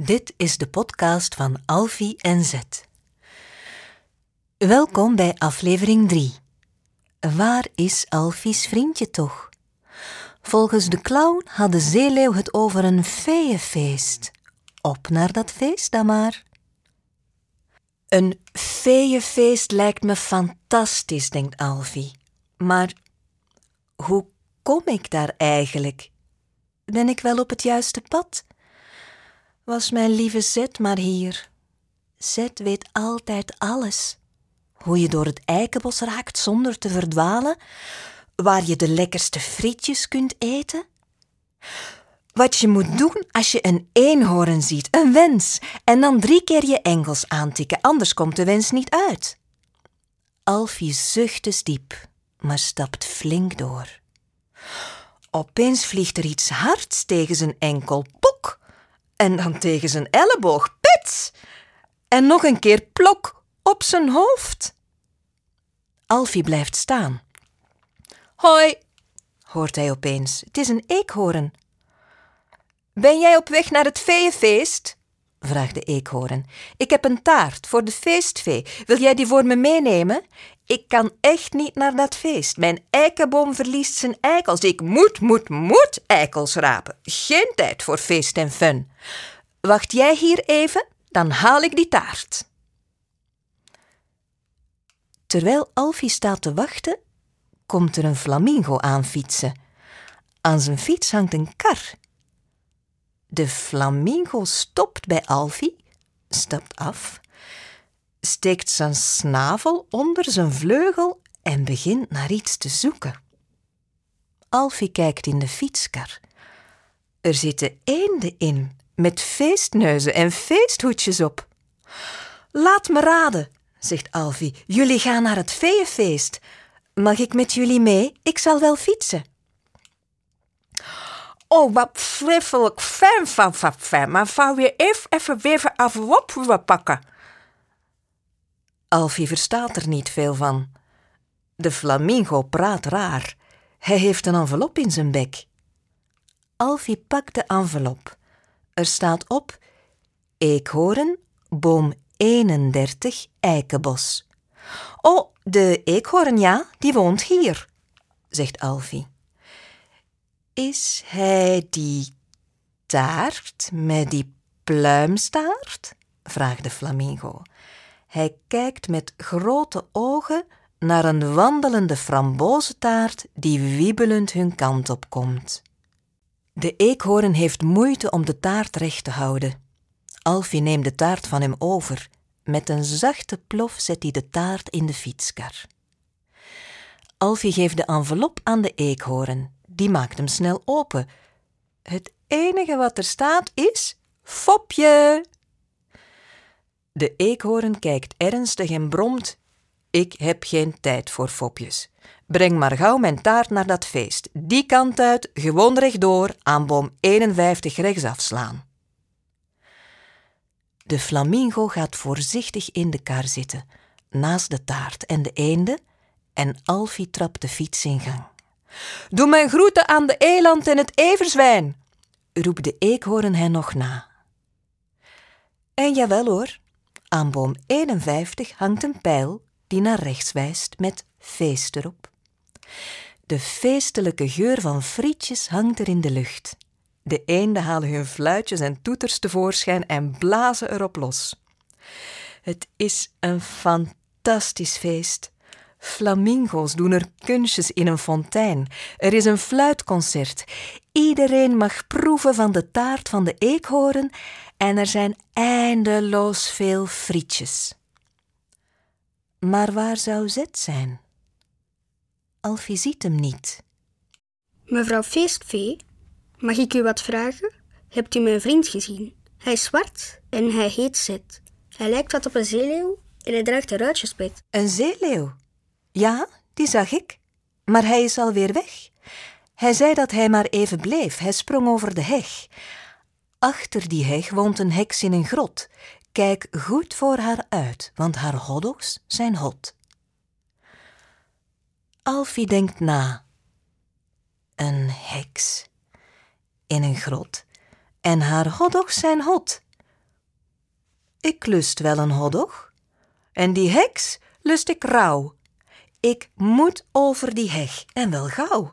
Dit is de podcast van Alfie en Zet. Welkom bij aflevering 3. Waar is Alfie's vriendje toch? Volgens de clown had de zeeleeuw het over een feeënfeest. Op naar dat feest dan maar. Een feeënfeest lijkt me fantastisch, denkt Alfie. Maar hoe kom ik daar eigenlijk? Ben ik wel op het juiste pad? Was mijn lieve Zet maar hier. Zet weet altijd alles. Hoe je door het eikenbos raakt zonder te verdwalen, waar je de lekkerste frietjes kunt eten. Wat je moet doen als je een eenhoorn ziet, een wens, en dan drie keer je engels aantikken, anders komt de wens niet uit. Alfie zucht dus diep, maar stapt flink door. Opeens vliegt er iets hards tegen zijn enkel, pok, en dan tegen zijn elleboog, pits, en nog een keer plok op zijn hoofd. Alfie blijft staan. Hoi, hoort hij opeens. Het is een eekhoorn. Ben jij op weg naar het feeënfeest? Vraagt de eekhoorn. Ik heb een taart voor de feestvee. Wil jij die voor me meenemen? Ik kan echt niet naar dat feest. Mijn eikenboom verliest zijn eikels. Ik moet, moet, moet eikels rapen. Geen tijd voor feest en fun. Wacht jij hier even, dan haal ik die taart. Terwijl Alfie staat te wachten, komt er een flamingo aanfietsen. Aan zijn fiets hangt een kar. De flamingo stopt bij Alfie, stapt af, steekt zijn snavel onder zijn vleugel en begint naar iets te zoeken. Alfie kijkt in de fietskar. Er zitten eenden in, met feestneuzen en feesthoedjes op. Laat me raden, zegt Alfie. Jullie gaan naar het feeënfeest. Mag ik met jullie mee? Ik zal wel fietsen. Oh, wat frivelijk fijn van van fijn. Maar wou je even, even weer willen pakken? Alfie verstaat er niet veel van. De flamingo praat raar. Hij heeft een envelop in zijn bek. Alfie pakt de envelop. Er staat op eekhoorn, boom 31, eikenbos. Oh, de eekhoorn, ja, die woont hier, zegt Alfie. Is hij die taart met die pluimstaart? vraagt de flamingo. Hij kijkt met grote ogen naar een wandelende frambozentaart die wiebelend hun kant op komt. De eekhoorn heeft moeite om de taart recht te houden. Alfie neemt de taart van hem over. Met een zachte plof zet hij de taart in de fietskar. Alfie geeft de envelop aan de eekhoorn. Die maakt hem snel open. Het enige wat er staat is: Fopje! De eekhoorn kijkt ernstig en bromt: Ik heb geen tijd voor fopjes. Breng maar gauw mijn taart naar dat feest. Die kant uit, gewoon rechtdoor, aan boom 51 rechtsaf slaan. De flamingo gaat voorzichtig in de kar zitten, naast de taart en de eenden, en Alfie trapt de fiets in gang. Doe mijn groeten aan de eland en het everzwijn, roept de eekhoorn hen nog na. En jawel hoor, aan boom 51 hangt een pijl die naar rechts wijst met feest erop. De feestelijke geur van frietjes hangt er in de lucht. De eenden halen hun fluitjes en toeters tevoorschijn en blazen erop los. Het is een fantastisch feest. Flamingo's doen er kunstjes in een fontein. Er is een fluitconcert. Iedereen mag proeven van de taart van de eekhoorn en er zijn eindeloos veel frietjes. Maar waar zou Zet zijn? Alfie ziet hem niet. Mevrouw Feestvee, mag ik u wat vragen? Hebt u mijn vriend gezien? Hij is zwart en hij heet Zet. Hij lijkt wat op een zeeleeuw en hij draagt een ruitjespet. Een zeeleeuw? Ja, die zag ik. Maar hij is alweer weg. Hij zei dat hij maar even bleef. Hij sprong over de heg. Achter die heg woont een heks in een grot. Kijk goed voor haar uit, want haar hoddogs zijn hot. Alfie denkt na. Een heks in een grot en haar hoddogs zijn hot. ik lust wel een hotdog. En die heks lust ik rauw. Ik moet over die heg en wel gauw.